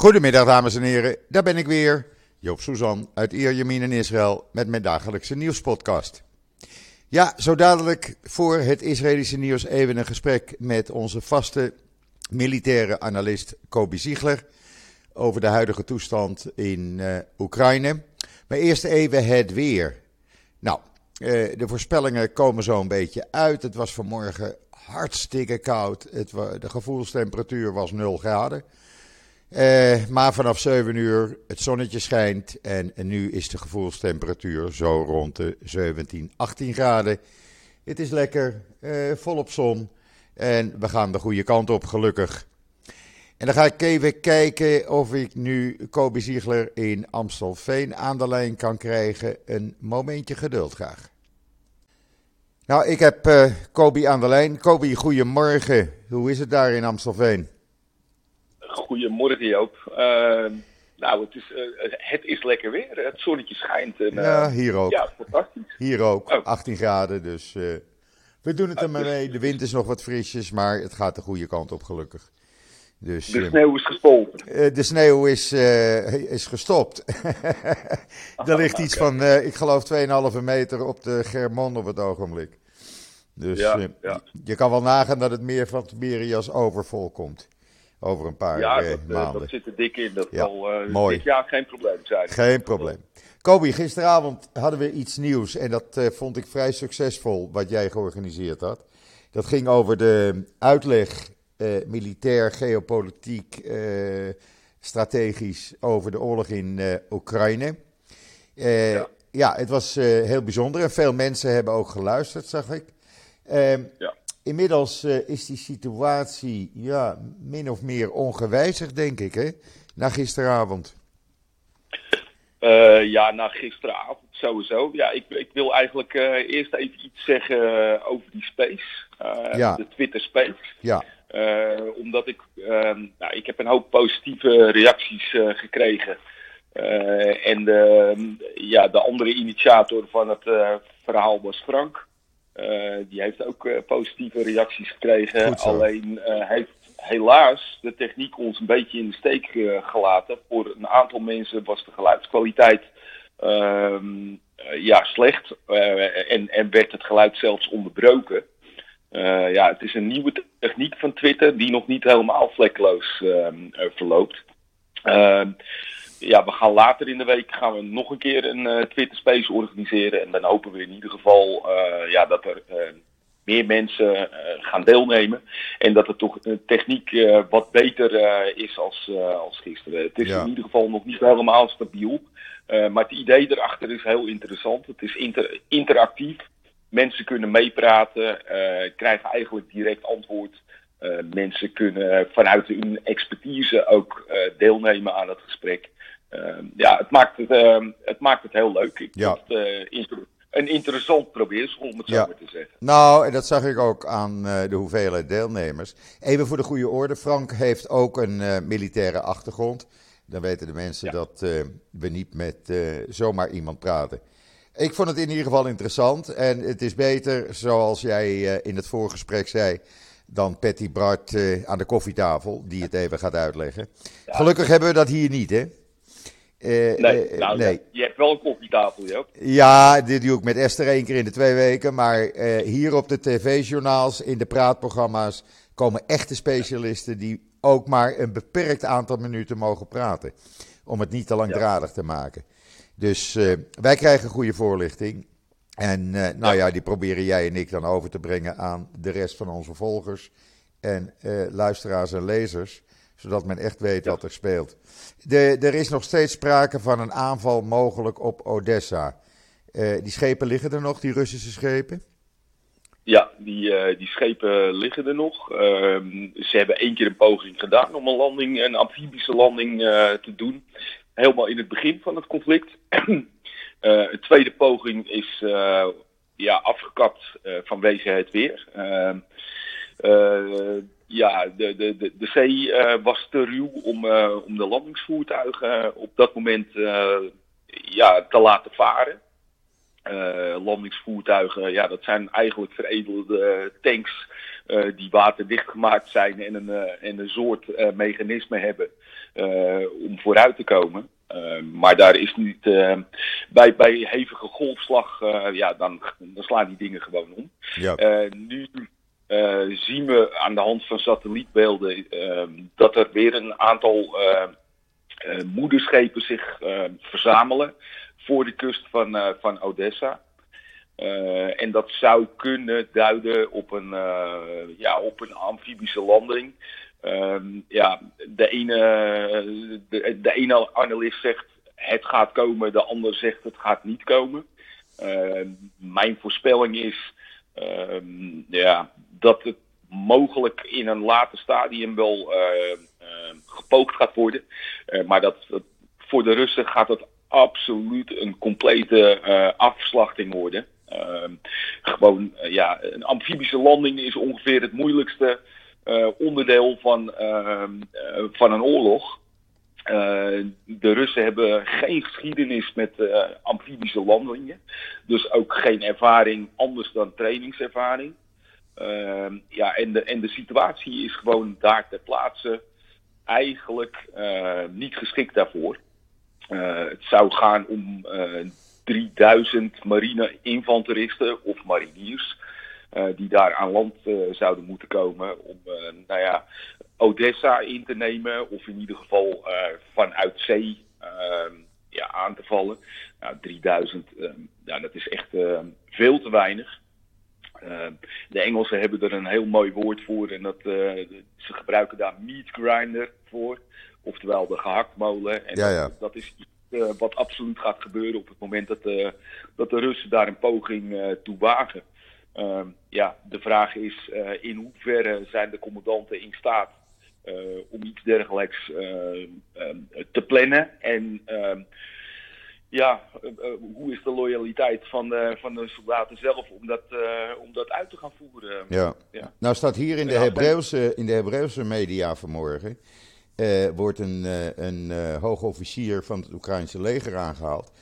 Goedemiddag dames en heren, daar ben ik weer. Joop Suzan uit Ierjemien in Israël met mijn dagelijkse nieuwspodcast. Ja, zo dadelijk voor het Israëlische nieuws even een gesprek met onze vaste militaire analist Kobi Ziegler over de huidige toestand in uh, Oekraïne. Maar eerst even het weer. Nou, uh, de voorspellingen komen zo een beetje uit. Het was vanmorgen hartstikke koud. Het, de gevoelstemperatuur was 0 graden. Uh, maar vanaf 7 uur het zonnetje schijnt en, nu is de gevoelstemperatuur zo rond de 17, 18 graden. Het is lekker, uh, volop zon en we gaan de goede kant op, gelukkig. En dan ga ik even kijken of ik nu Kobe Ziegler in Amstelveen aan de lijn kan krijgen. Een momentje geduld graag. Nou, ik heb uh, Kobe aan de lijn. Kobe, goedemorgen. Hoe is het daar in Amstelveen? Goedemorgen Joop. Uh, nou, het is, uh, het is lekker weer. Het zonnetje schijnt. En, ja, hier ook. Ja, fantastisch. Hier ook. Oh. 18 graden, dus we doen het er maar mee. De wind is nog wat frisjes, maar het gaat de goede kant op gelukkig. Dus, de sneeuw is gespolten. de sneeuw is, is gestopt. er ligt iets van, ik geloof, 2,5 meter op de Germond op het ogenblik. Dus ja, ja. je kan wel nagaan dat het meer van Tiberias overvol komt. Over een paar ja, eh, dat, maanden. dat zit er dik in. Dat ja, zal uh, dit jaar geen probleem zijn. Geen probleem. Kobi, gisteravond hadden we iets nieuws en dat uh, vond ik vrij succesvol wat jij georganiseerd had. Dat ging over de uitleg uh, militair, geopolitiek, strategisch over de oorlog in Oekraïne. Ja. ja. het was heel bijzonder en veel mensen hebben ook geluisterd, zag ik. Ehm, ja. Inmiddels uh, is die situatie ja, min of meer ongewijzigd, denk ik, hè? Na gisteravond. Uh, ja, na gisteravond sowieso. Ja, ik, ik wil eigenlijk uh, eerst even iets zeggen over die space. Ja. De Twitter space. Ja. omdat ik, ehm, nou, ik heb een hoop positieve reacties gekregen. en de, ja, de andere initiator van het verhaal was Frank. Uh, die heeft ook uh, positieve reacties gekregen. Alleen uh, heeft helaas de techniek ons een beetje in de steek gelaten. Voor een aantal mensen was de geluidskwaliteit ehm, ja, slecht. en, en werd het geluid zelfs onderbroken. ja, het is een nieuwe techniek van Twitter die nog niet helemaal vlekkeloos ehm, verloopt. Ehm, ja, we gaan later in de week gaan we nog een keer een uh, Twitter Space organiseren. En dan hopen we in ieder geval uh, ja, dat er uh, meer mensen gaan deelnemen. En dat het toch techniek wat beter is als, als gisteren. Het is ja. in ieder geval nog niet helemaal stabiel. maar het idee erachter is heel interessant. Het is inter interactief. Mensen kunnen meepraten, krijgen eigenlijk direct antwoord. mensen kunnen vanuit hun expertise ook deelnemen aan het gesprek. Uh, ja, het maakt het, uh, het maakt het heel leuk. Ik ja. vind het inter een interessant probeersel, om het zo ja. maar te zeggen. Nou, en dat zag ik ook aan de hoeveelheid deelnemers. Even voor de goede orde, Frank heeft ook een militaire achtergrond. Dan weten de mensen ja. dat we niet met zomaar iemand praten. Ik vond het in ieder geval interessant. En het is beter, zoals jij in het voorgesprek zei, dan Patty Bart aan de koffietafel, die het even gaat uitleggen. Ja. Gelukkig hebben we dat hier niet, hè? Uh, nee, nou, nee. je hebt wel een koffietafel, Joop. Ja, dit doe ik met Esther één keer in de twee weken. Maar uh, hier op de tv-journaals, in de praatprogramma's, komen echte specialisten die ook maar een beperkt aantal minuten mogen praten. Om het niet te langdradig ja. te maken. Dus wij krijgen goede voorlichting. En nou ja. ja, die proberen jij en ik dan over te brengen aan de rest van onze volgers. En luisteraars en lezers zodat men echt weet ja. wat er speelt. De, er is nog steeds sprake van een aanval mogelijk op Odessa. Uh, die schepen liggen er nog, die Russische schepen? Ja, die, uh, die schepen liggen er nog. Uh, ze hebben één keer een poging gedaan om een landing, een amfibische landing uh, te doen. Helemaal in het begin van het conflict. een tweede poging is ja, afgekapt vanwege het weer ja, de, de, de, de zee uh, was te ruw om, uh, om de landingsvoertuigen op dat moment uh, ja, te laten varen. landingsvoertuigen, ja, dat zijn eigenlijk veredelde tanks die waterdicht gemaakt zijn en een, en een soort mechanisme hebben om vooruit te komen. maar daar is niet bij, bij hevige golfslag, ja, dan, dan slaan die dingen gewoon om. Ja. nu zien we aan de hand van satellietbeelden dat er weer een aantal moederschepen zich verzamelen voor de kust van, van Odessa. En dat zou kunnen duiden op een, ja, op een amfibische landing. Um, ja, de ene, de, de ene analist zegt het gaat komen, de ander zegt het gaat niet komen. Uh, mijn voorspelling is ja, dat het mogelijk in een later stadium wel gepookt gaat worden. maar dat, voor de Russen gaat het absoluut een complete afslachting worden. Ehm, gewoon, eh, ja, een amfibische landing is ongeveer het moeilijkste onderdeel van, ehm, eh, van een oorlog. De Russen hebben geen geschiedenis met amfibische landingen. Dus ook geen ervaring anders dan trainingservaring. Ehm, ja, en de, en de situatie is gewoon daar ter plaatse eigenlijk niet geschikt daarvoor. het zou gaan om 3000 marine infanteristen of mariniers. Die daar aan land zouden moeten komen om nou ja, Odessa in te nemen. Of in ieder geval vanuit zee ehm, ja, aan te vallen. Nou, 3000, ehm, ja, dat is echt ehm, veel te weinig. de Engelsen hebben er een heel mooi woord voor. En dat, ze gebruiken daar meat grinder voor. Oftewel de gehaktmolen. En ja, ja. Dat, dat is uh, wat absoluut gaat gebeuren op het moment dat, dat de Russen daar een poging toe wagen. Ja, de vraag is in hoeverre zijn de commandanten in staat om iets dergelijks ehm, te plannen en ehm, ja, hoe is de loyaliteit van de, van de soldaten zelf om dat, om dat uit te gaan voeren? Ja. ja. Nou staat hier in de, Hebreeuwse, in de Hebreeuwse media vanmorgen uh, wordt een, uh, een uh, hoogofficier van het Oekraïnse leger aangehaald.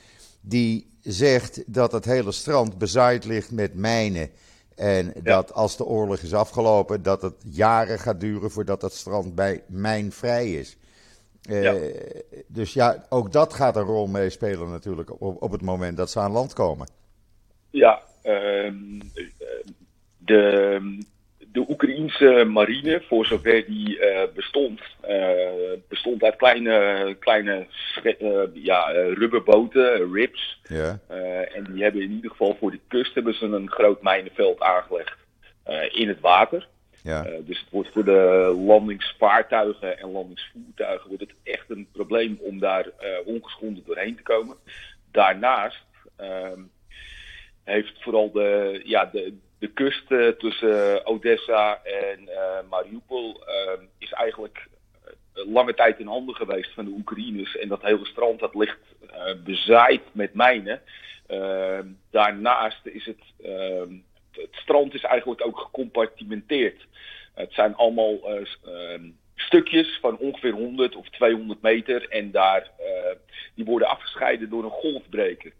Die zegt dat het hele strand bezaaid ligt met mijnen. En dat als de oorlog is afgelopen, dat het jaren gaat duren voordat het strand bij mijnvrij is. Ja. Dus ja, ook dat gaat een rol meespelen natuurlijk op, op het moment dat ze aan land komen. Ja, ehm, de, de Oekraïense marine, voor zover die uh, bestond, uh, bestond uit kleine, kleine uh, ja, rubberboten, rips. Ja. en die hebben in ieder geval voor de kust hebben ze een groot mijnenveld aangelegd in het water. Ja. dus het wordt voor de landingsvaartuigen en landingsvoertuigen wordt het echt een probleem om daar ongeschonden doorheen te komen. Daarnaast ehm, heeft vooral de, ja, de, de kust uh, tussen Odessa en uh, Mariupol uh, is eigenlijk lange tijd in handen geweest van de Oekraïners. En dat hele strand dat ligt bezaaid met mijnen. Ehm, daarnaast is het, ehm, het strand is eigenlijk ook gecompartimenteerd. Het zijn allemaal ehm, stukjes van ongeveer 100 of 200 meter. En daar, die worden afgescheiden door een golfbreker.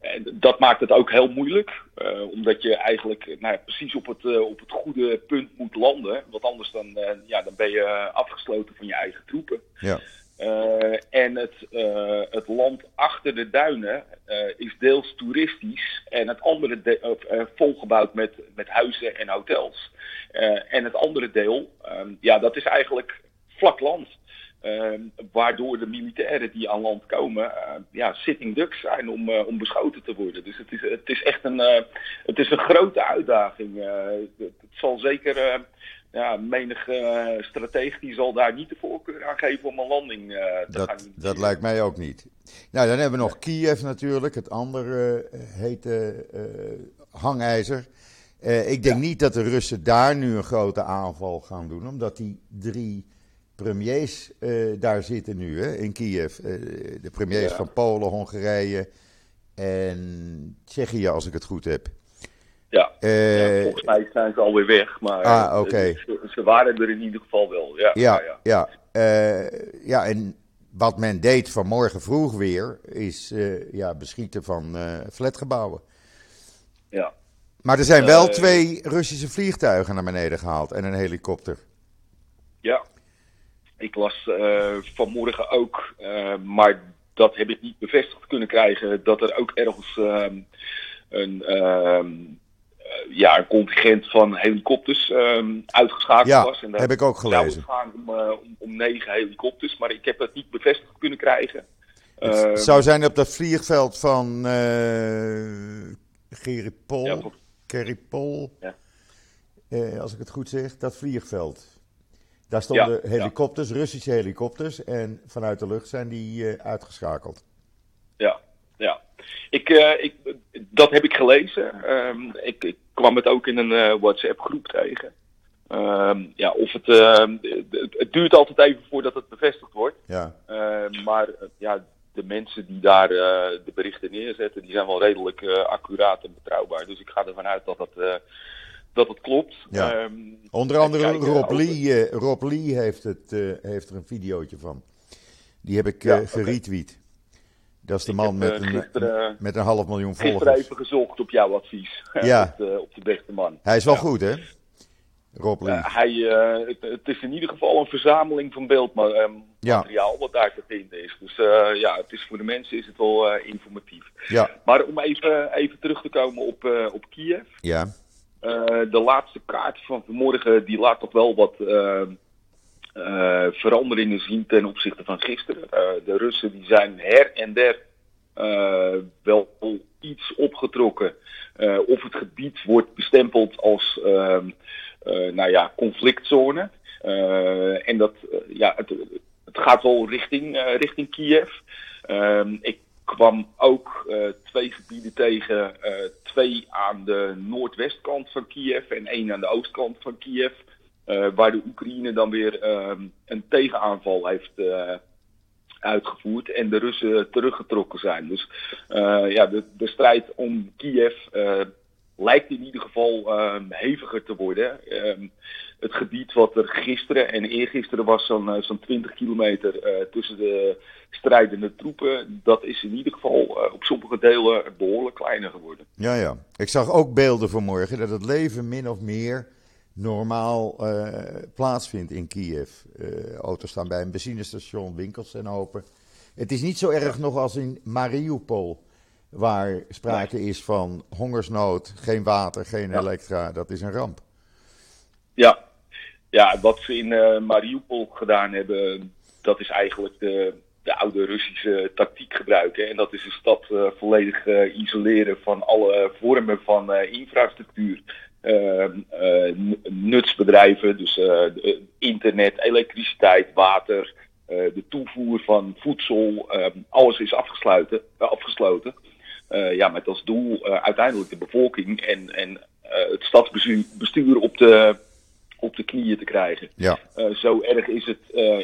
En dat maakt het ook heel moeilijk, uh, omdat je eigenlijk nou ja, precies op het, uh, op het goede punt moet landen. Want anders dan, uh, ja, dan ben je afgesloten van je eigen troepen. Ja. en het, het land achter de duinen is deels toeristisch en het andere deel volgebouwd met, met huizen en hotels. en het andere deel, ja, dat is eigenlijk vlak land. Uh, waardoor de militairen die aan land komen, uh, ja, sitting ducks zijn om, uh, om beschoten te worden. Dus het is, het is echt een, eh, het is een grote uitdaging. Het, het, zal zeker, ja, menig stratege die zal daar niet de voorkeur aan geven om een landing te dat, gaan. Dat lijkt mij ook niet. Nou, dan hebben we nog Kiev natuurlijk, het andere hete hangijzer. ik denk ja. niet dat de Russen daar nu een grote aanval gaan doen, omdat die drie premiers uh, daar zitten nu hè, in Kiev. Uh, de premiers ja. van Polen, Hongarije en Tsjechië, als ik het goed heb. Ja, uh, ja volgens mij zijn ze alweer weg, maar ah, okay. ze, ze, waren er in ieder geval wel. Ja, ja, ja. Ja, ja en wat men deed vanmorgen vroeg weer, is ja, beschieten van flatgebouwen. Ja. Maar er zijn wel twee Russische vliegtuigen naar beneden gehaald en een helikopter. Ja, ik las vanmorgen ook, maar dat heb ik niet bevestigd kunnen krijgen, dat er ook ergens ehm, een, ehm, ja, een contingent van helikopters ehm, uitgeschakeld ja, was. En heb ik ook gelezen. Gaan om, om, om, negen helikopters, maar ik heb dat niet bevestigd kunnen krijgen. Het zou zijn op dat vliegveld van uh, Geripol. Ja, Geripol. Ja. Uh, als ik het goed zeg, dat vliegveld. Daar stonden helikopters, Russische helikopters. En vanuit de lucht zijn die uh, uitgeschakeld. Ja, ja. Ik, ik, dat heb ik gelezen. Um, ik, ik, kwam het ook in een WhatsApp groep tegen. Um, ja, of het, het, het, duurt altijd even voordat het bevestigd wordt. Ja. maar ja, de mensen die daar uh, de berichten neerzetten, die zijn wel redelijk uh, accuraat en betrouwbaar. Dus ik ga ervan uit dat dat, uh, dat het klopt. Ja. Um, Onder andere Rob Lee, Rob Lee heeft, het, heeft er een videootje van. Die heb ik ja, geretweet. Dat is de man met, een, gisteren, met een half miljoen volgers. Gisteren even gezocht op jouw advies. Ja. op, de, op de beste man. Hij is wel goed, hè? Rob Lee. hij, het, het, is in ieder geval een verzameling van beeldmateriaal ja. wat daar te vinden is. Dus ja, het is voor de mensen is het wel informatief. Ja. Maar om even, even terug te komen op, op Kiev. Ja. De laatste kaart van vanmorgen die laat toch wel wat veranderingen zien ten opzichte van gisteren. de Russen die zijn her en der wel iets opgetrokken. of het gebied wordt bestempeld als nou ja, conflictzone. en dat, ja, het, het gaat wel richting, richting Kiev. Um, ik kwam ook uh, twee gebieden tegen. Uh, twee aan de noordwestkant van Kiev en één aan de oostkant van Kiev. waar de Oekraïne dan weer um, een tegenaanval heeft uitgevoerd en de Russen teruggetrokken zijn. Dus ja, de, de strijd om Kiev lijkt in ieder geval um, heviger te worden. Het gebied wat er gisteren en eergisteren was, zo'n uh, zo'n 20 kilometer uh, tussen de strijdende troepen, dat is in ieder geval uh, op sommige delen behoorlijk kleiner geworden. Ja, ja. Ik zag ook beelden vanmorgen dat het leven min of meer normaal plaatsvindt in Kiev. auto's staan bij een benzinestation, winkels zijn open. Het is niet zo erg nog als in Mariupol waar sprake is van hongersnood, geen water, geen elektra. Dat is een ramp. Ja, ja wat ze in uh, Mariupol gedaan hebben, dat is eigenlijk de, de oude Russische tactiek gebruiken. En dat is de stad uh, volledig uh, isoleren van alle vormen van infrastructuur. nutsbedrijven, dus internet, elektriciteit, water, de toevoer van voedsel, alles is afgesloten. afgesloten. Ja, met als doel uiteindelijk de bevolking en, en het stadsbestuur op de, op de knieën te krijgen. Ja. zo erg is het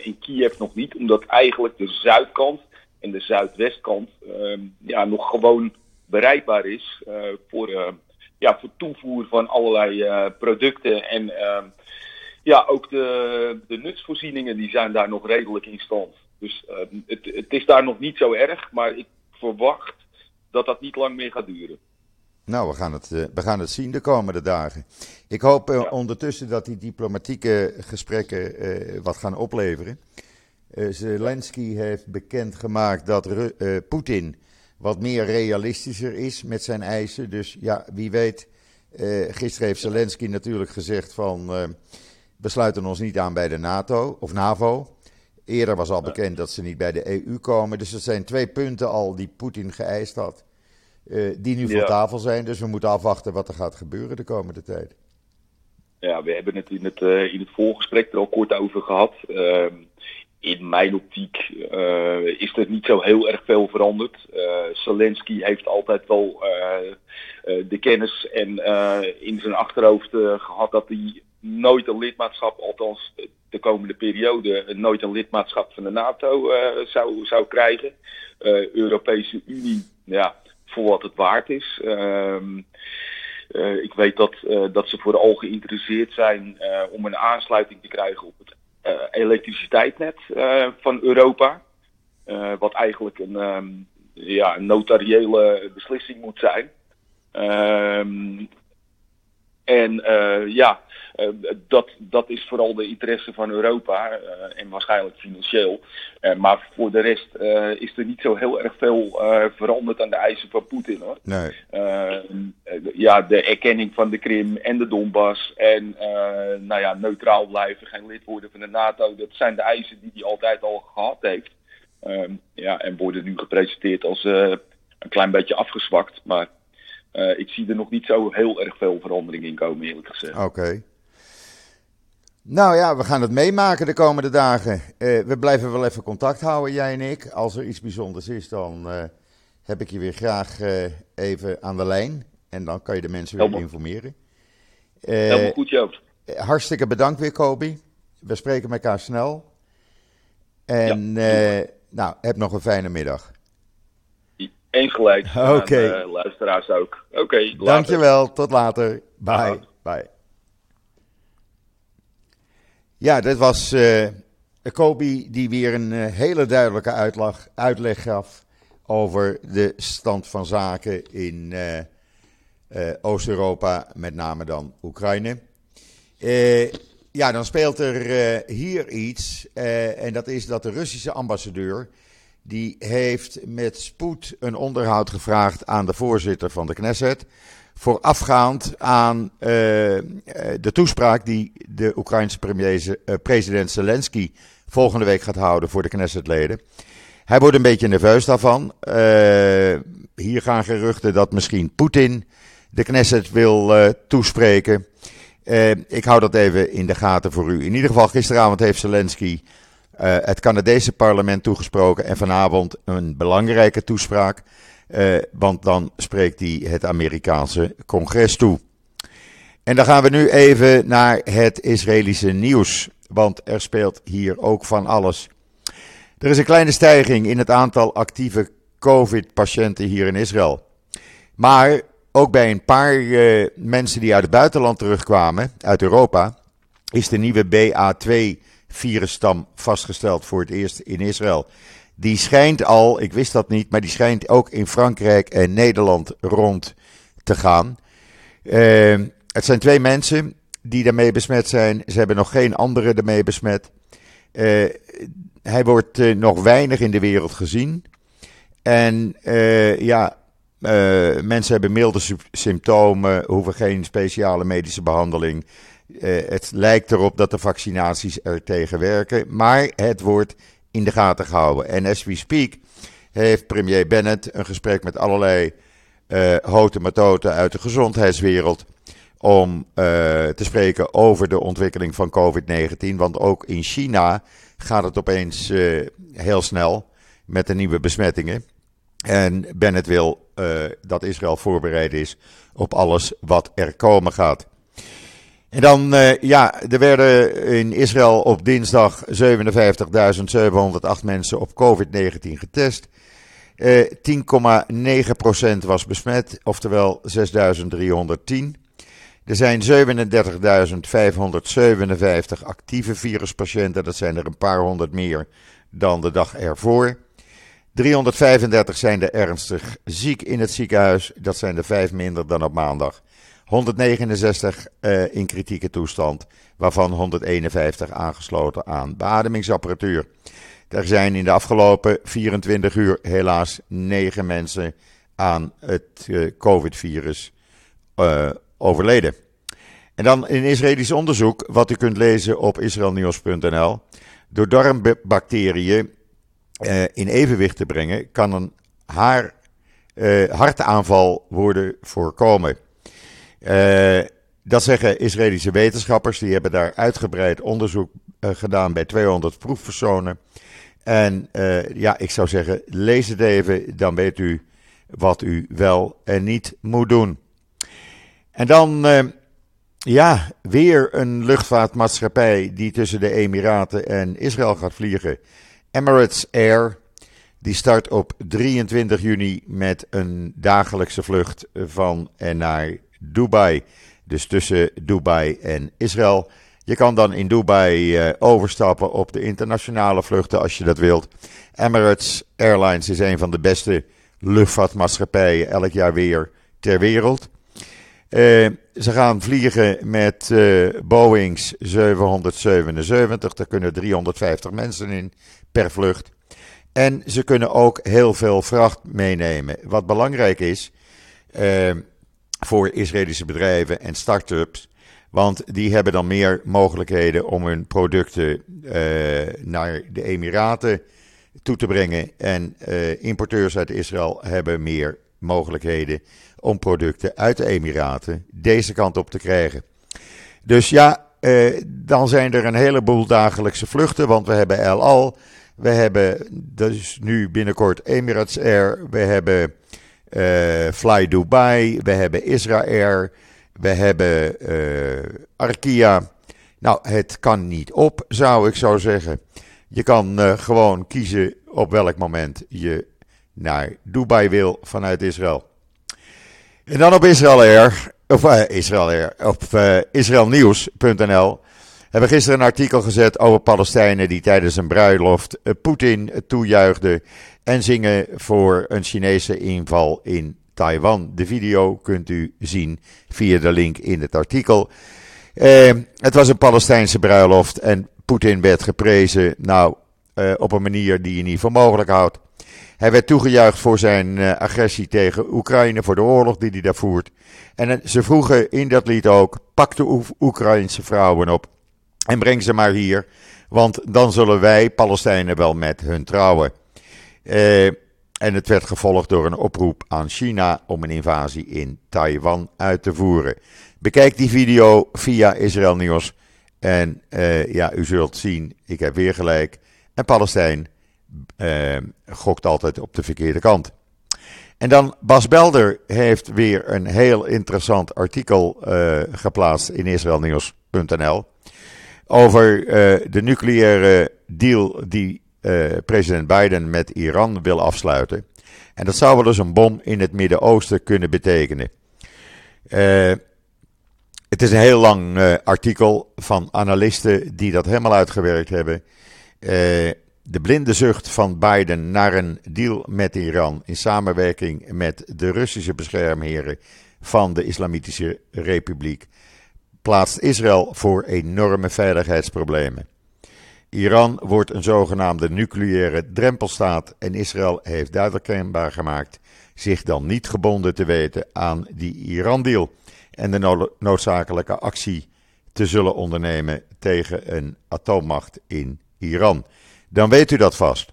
in Kiev nog niet, omdat eigenlijk de zuidkant en de zuidwestkant ehm, ja, nog gewoon bereikbaar is voor, ja, voor toevoer van allerlei producten. En ehm, ja, ook de, de nutsvoorzieningen die zijn daar nog redelijk in stand. Dus ehm, het, het is daar nog niet zo erg, maar ik verwacht dat dat niet lang meer gaat duren. Nou, we gaan het, uh, we gaan het zien de komende dagen. Ik hoop uh, ja. ondertussen dat die diplomatieke gesprekken uh, wat gaan opleveren. Zelensky heeft bekendgemaakt dat Poetin wat meer realistischer is met zijn eisen. Dus ja, wie weet. gisteren heeft Zelensky natuurlijk gezegd van we sluiten ons niet aan bij de NATO of NAVO. Eerder was al bekend dat ze niet bij de EU komen. Dus er zijn twee punten al die Poetin geëist had. Uh, die nu ja. van tafel zijn. Dus we moeten afwachten wat er gaat gebeuren de komende tijd. Ja, we hebben het in het, uh, in het voorgesprek er al kort over gehad. Uh, in mijn optiek uh, is er niet zo heel erg veel veranderd. Zelensky heeft altijd wel de kennis en in zijn achterhoofd gehad dat hij nooit een lidmaatschap, althans de komende periode, nooit een lidmaatschap van de NATO zou, zou krijgen. Europese Unie, ja, voor wat het waard is. Uh, uh, ik weet dat, uh, dat ze vooral geïnteresseerd zijn uh, om een aansluiting te krijgen op het elektriciteitsnet van Europa. wat eigenlijk een, um, ja, een notariële beslissing moet zijn. En ja, dat, dat is vooral de interesse van Europa en waarschijnlijk financieel. maar voor de rest is er niet zo heel erg veel veranderd aan de eisen van Poetin hoor. Nee. ja, de erkenning van de Krim en de Donbass en nou ja, neutraal blijven, geen lid worden van de NATO. Dat zijn de eisen die hij altijd al gehad heeft. Ehm, ja, en worden nu gepresenteerd als een klein beetje afgezwakt. Maar uh, ik zie er nog niet zo heel erg veel verandering in komen, eerlijk gezegd. Oké. Nou ja, we gaan het meemaken de komende dagen. Uh, we blijven wel even contact houden, jij en ik. Als er iets bijzonders is, dan heb ik je weer graag even aan de lijn. En dan kan je de mensen weer informeren. Helemaal goed, Joop. Hartstikke bedankt weer, Kobi. We spreken elkaar snel. En ja, nou, heb nog een fijne middag. Eens gelijk. Oké. Okay. Uh, luisteraars ook. Oké, okay, Dankjewel, tot later. Bye. Bye. Ja, dit was uh, Kobi die weer een uh, hele duidelijke uitleg, uitleg gaf over de stand van zaken in Oost-Europa, met name dan Oekraïne. Ja, dan speelt er hier iets. En dat is dat de Russische ambassadeur. Die heeft met spoed een onderhoud gevraagd aan de voorzitter van de Knesset. voorafgaand aan uh, de toespraak die de Oekraïnse premier, president Zelensky. volgende week gaat houden voor de Knessetleden. Hij wordt een beetje nerveus daarvan. hier gaan geruchten dat misschien Poetin de Knesset wil toespreken. Ik hou dat even in de gaten voor u. In ieder geval, gisteravond heeft Zelensky uh, het Canadese parlement toegesproken. En vanavond een belangrijke toespraak. Uh, want dan spreekt hij het Amerikaanse congres toe. En dan gaan we nu even naar het Israëlische nieuws. Want er speelt hier ook van alles. Er is een kleine stijging in het aantal actieve COVID-patiënten hier in Israël. Maar ook bij een paar uh, mensen die uit het buitenland terugkwamen, uit Europa, is de nieuwe BA2-virusstam vastgesteld voor het eerst in Israël. Die schijnt al, ik wist dat niet, maar die schijnt ook in Frankrijk en Nederland rond te gaan. Uh, het zijn twee mensen die daarmee besmet zijn. Ze hebben nog geen anderen ermee besmet. Uh, hij wordt nog weinig in de wereld gezien. En ja, uh, mensen hebben milde symptomen, hoeven geen speciale medische behandeling. Uh, het lijkt erop dat de vaccinaties er tegen werken, maar het wordt in de gaten gehouden. En as we speak heeft premier Bennett een gesprek met allerlei uh, hote matoten uit de gezondheidswereld om te spreken over de ontwikkeling van COVID-19. Want ook in China gaat het opeens heel snel met de nieuwe besmettingen. En Bennett wil dat Israël voorbereid is op alles wat er komen gaat. En dan, uh, ja, er werden in Israël op dinsdag 57.708 mensen op COVID-19 getest. Uh, eh, 10,9% was besmet, oftewel 6.310. Er zijn 37.557 actieve viruspatiënten, dat zijn er een paar honderd meer dan de dag ervoor. 335 zijn er ernstig ziek in het ziekenhuis. Dat zijn er vijf minder dan op maandag. 169 uh, in kritieke toestand, waarvan 151 aangesloten aan beademingsapparatuur. Er zijn in de afgelopen 24 uur helaas 9 mensen aan het uh, COVID-virus uh, overleden. En dan een Israëlisch onderzoek, wat u kunt lezen op israelnieuws.nl. Door darmbacteriën in evenwicht te brengen, kan een hartaanval worden voorkomen. Uh, dat zeggen Israëlische wetenschappers. Die hebben daar uitgebreid onderzoek gedaan bij 200 proefpersonen. En ja, ik zou zeggen, lees het even, dan weet u wat u wel en niet moet doen. En dan, ja, weer een luchtvaartmaatschappij die tussen de Emiraten en Israël gaat vliegen. Emirates Air. Die start op 23 juni met een dagelijkse vlucht van en naar Dubai. Dus tussen Dubai en Israël. Je kan dan in Dubai uh, overstappen op de internationale vluchten als je dat wilt. Emirates Airlines is een van de beste luchtvaartmaatschappijen elk jaar weer ter wereld. ze gaan vliegen met Boeings 777. Daar kunnen 350 mensen in per vlucht. En ze kunnen ook heel veel vracht meenemen. Wat belangrijk is voor Israëlische bedrijven en start-ups. Want die hebben dan meer mogelijkheden om hun producten naar de Emiraten toe te brengen. En uh, importeurs uit Israël hebben meer mogelijkheden om producten uit de Emiraten deze kant op te krijgen. Dus ja, uh, dan zijn er een heleboel dagelijkse vluchten, want we hebben El Al, we hebben dus nu binnenkort Emirates Air, we hebben Fly Dubai, we hebben Israël, we hebben Arkia. Nou, het kan niet op, zou ik zo zeggen. Je kan uh, gewoon kiezen op welk moment je naar Dubai wil vanuit Israël. En dan op Israël Air, of Israël Air, op uh, israelnieuws.nl hebben gisteren een artikel gezet over Palestijnen die tijdens een bruiloft Poetin toejuichten en zingen voor een Chinese inval in Taiwan. De video kunt u zien via de link in het artikel. het was een Palestijnse bruiloft en Poetin werd geprezen, nou, uh, op een manier die je niet voor mogelijk houdt. Hij werd toegejuicht voor zijn uh, agressie tegen Oekraïne, voor de oorlog die hij daar voert. En uh, ze vroegen in dat lied ook: pak de Oekraïnse vrouwen op en breng ze maar hier, want dan zullen wij, Palestijnen, wel met hun trouwen. En het werd gevolgd door een oproep aan China om een invasie in Taiwan uit te voeren. Bekijk die video via Israël Nieuws. En uh, ja, u zult zien, ik heb weer gelijk. En Palestijn uh, gokt altijd op de verkeerde kant. En dan Bas Belder heeft weer een heel interessant artikel geplaatst in israelnieuws.nl over de nucleaire deal die president Biden met Iran wil afsluiten. En dat zou wel eens een bom in het Midden-Oosten kunnen betekenen. Het is een heel lang uh, artikel van analisten die dat helemaal uitgewerkt hebben. De blinde zucht van Biden naar een deal met Iran in samenwerking met de Russische beschermheren van de Islamitische Republiek plaatst Israël voor enorme veiligheidsproblemen. Iran wordt een zogenaamde nucleaire drempelstaat en Israël heeft duidelijk kenbaar gemaakt zich dan niet gebonden te weten aan die Iran-deal en de noodzakelijke actie te zullen ondernemen tegen een atoommacht in Iran. Dan weet u dat vast.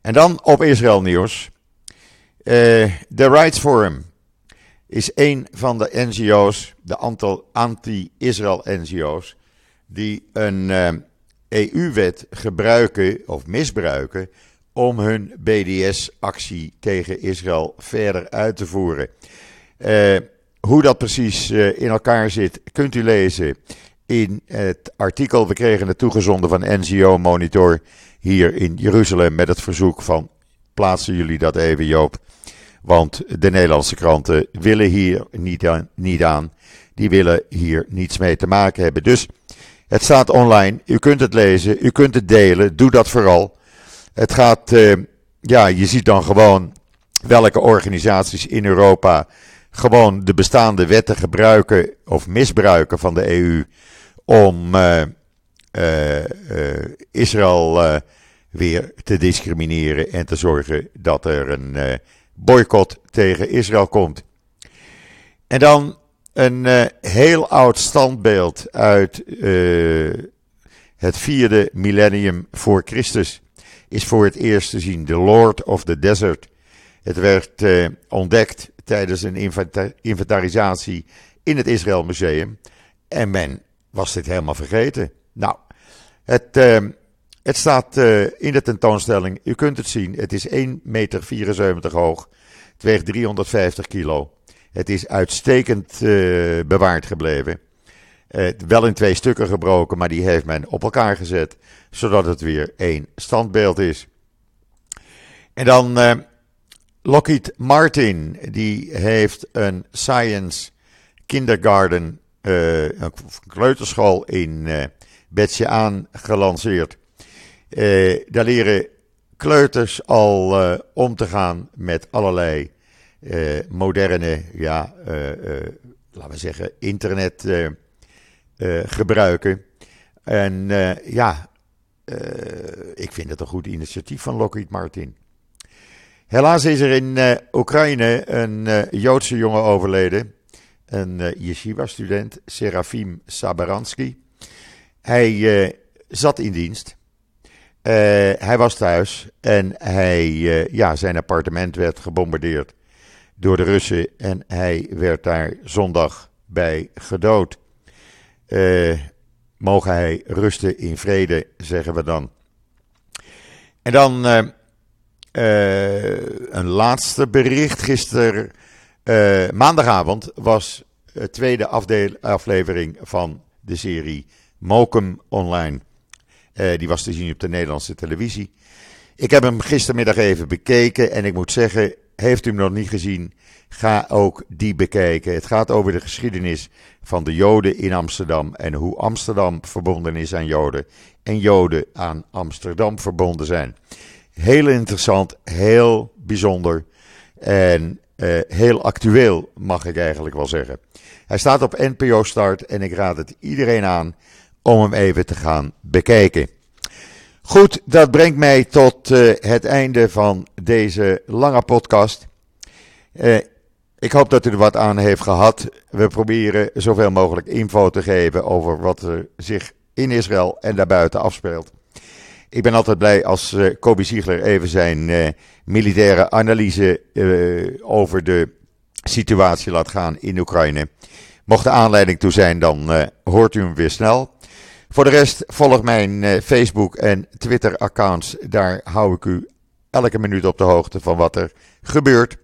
En dan op Israël nieuws. De uh, Rights Forum is een van de NGO's, de anti-Israël NGO's, die een uh, EU-wet gebruiken of misbruiken om hun BDS-actie tegen Israël verder uit te voeren. Uh, hoe dat precies uh, in elkaar zit, kunt u lezen in het artikel. We kregen het toegezonden van NGO Monitor hier in Jeruzalem met het verzoek van plaatsen jullie dat even Joop. Want de Nederlandse kranten willen hier niet niet aan. Die willen hier niets mee te maken hebben. Dus het staat online. U kunt het lezen. U kunt het delen. Doe dat vooral. Het gaat, uh, ja, je ziet dan gewoon welke organisaties in Europa gewoon de bestaande wetten gebruiken of misbruiken van de EU om uh, uh, Israël weer te discrimineren en te zorgen dat er een boycott tegen Israël komt. En dan een heel oud standbeeld uit het vierde millennium voor Christus is voor het eerst te zien, The Lord of the Desert. Het werd ontdekt tijdens een inventarisatie in het Israël Museum. En men was dit helemaal vergeten. Nou, het, het staat in de tentoonstelling. U kunt het zien. Het is 1,74 meter hoog. Het weegt 350 kilo. Het is uitstekend uh, bewaard gebleven. wel in twee stukken gebroken, maar die heeft men op elkaar gezet. Zodat het weer één standbeeld is. En dan Lockheed Martin die heeft een science kindergarten, uh, een kleuterschool in uh, Betje aan gelanceerd. Uh, daar leren kleuters al om te gaan met allerlei moderne ja, laten we zeggen, internet gebruiken. En ja, ik vind het een goed initiatief van Lockheed Martin. Helaas is er in Oekraïne een Joodse jongen overleden. Een yeshiva-student, Serafim Sabaransky. Hij zat in dienst. Hij was thuis en hij, ja, zijn appartement werd gebombardeerd door de Russen en hij werd daar zondag bij gedood. Uh, mogen hij rusten in vrede, zeggen we dan. En dan een laatste bericht. Gisteren, maandagavond, was de tweede aflevering van de serie Mokum Online. Die was te zien op de Nederlandse televisie. Ik heb hem gistermiddag even bekeken en ik moet zeggen, heeft u hem nog niet gezien, ga ook die bekijken. Het gaat over de geschiedenis van de Joden in Amsterdam en hoe Amsterdam verbonden is aan Joden en Joden aan Amsterdam verbonden zijn. Heel interessant, heel bijzonder en uh, heel actueel, mag ik eigenlijk wel zeggen. Hij staat op NPO Start en ik raad het iedereen aan om hem even te gaan bekijken. Goed, dat brengt mij tot uh, het einde van deze lange podcast. Uh, ik hoop dat u er wat aan heeft gehad. We proberen zoveel mogelijk info te geven over wat er zich in Israël en daarbuiten afspeelt. Ik ben altijd blij als uh, Kobi Ziegler even zijn militaire analyse over de situatie laat gaan in Oekraïne. Mocht de aanleiding toe zijn, dan hoort u hem weer snel. Voor de rest volg mijn uh, Facebook en Twitter accounts. Daar hou ik u elke minuut op de hoogte van wat er gebeurt.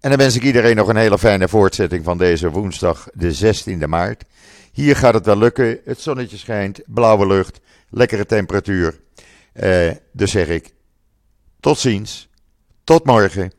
En dan wens ik iedereen nog een hele fijne voortzetting van deze woensdag, de 16e maart. Hier gaat het wel lukken. Het zonnetje schijnt, blauwe lucht, lekkere temperatuur. Uh, dus zeg ik tot ziens, tot morgen.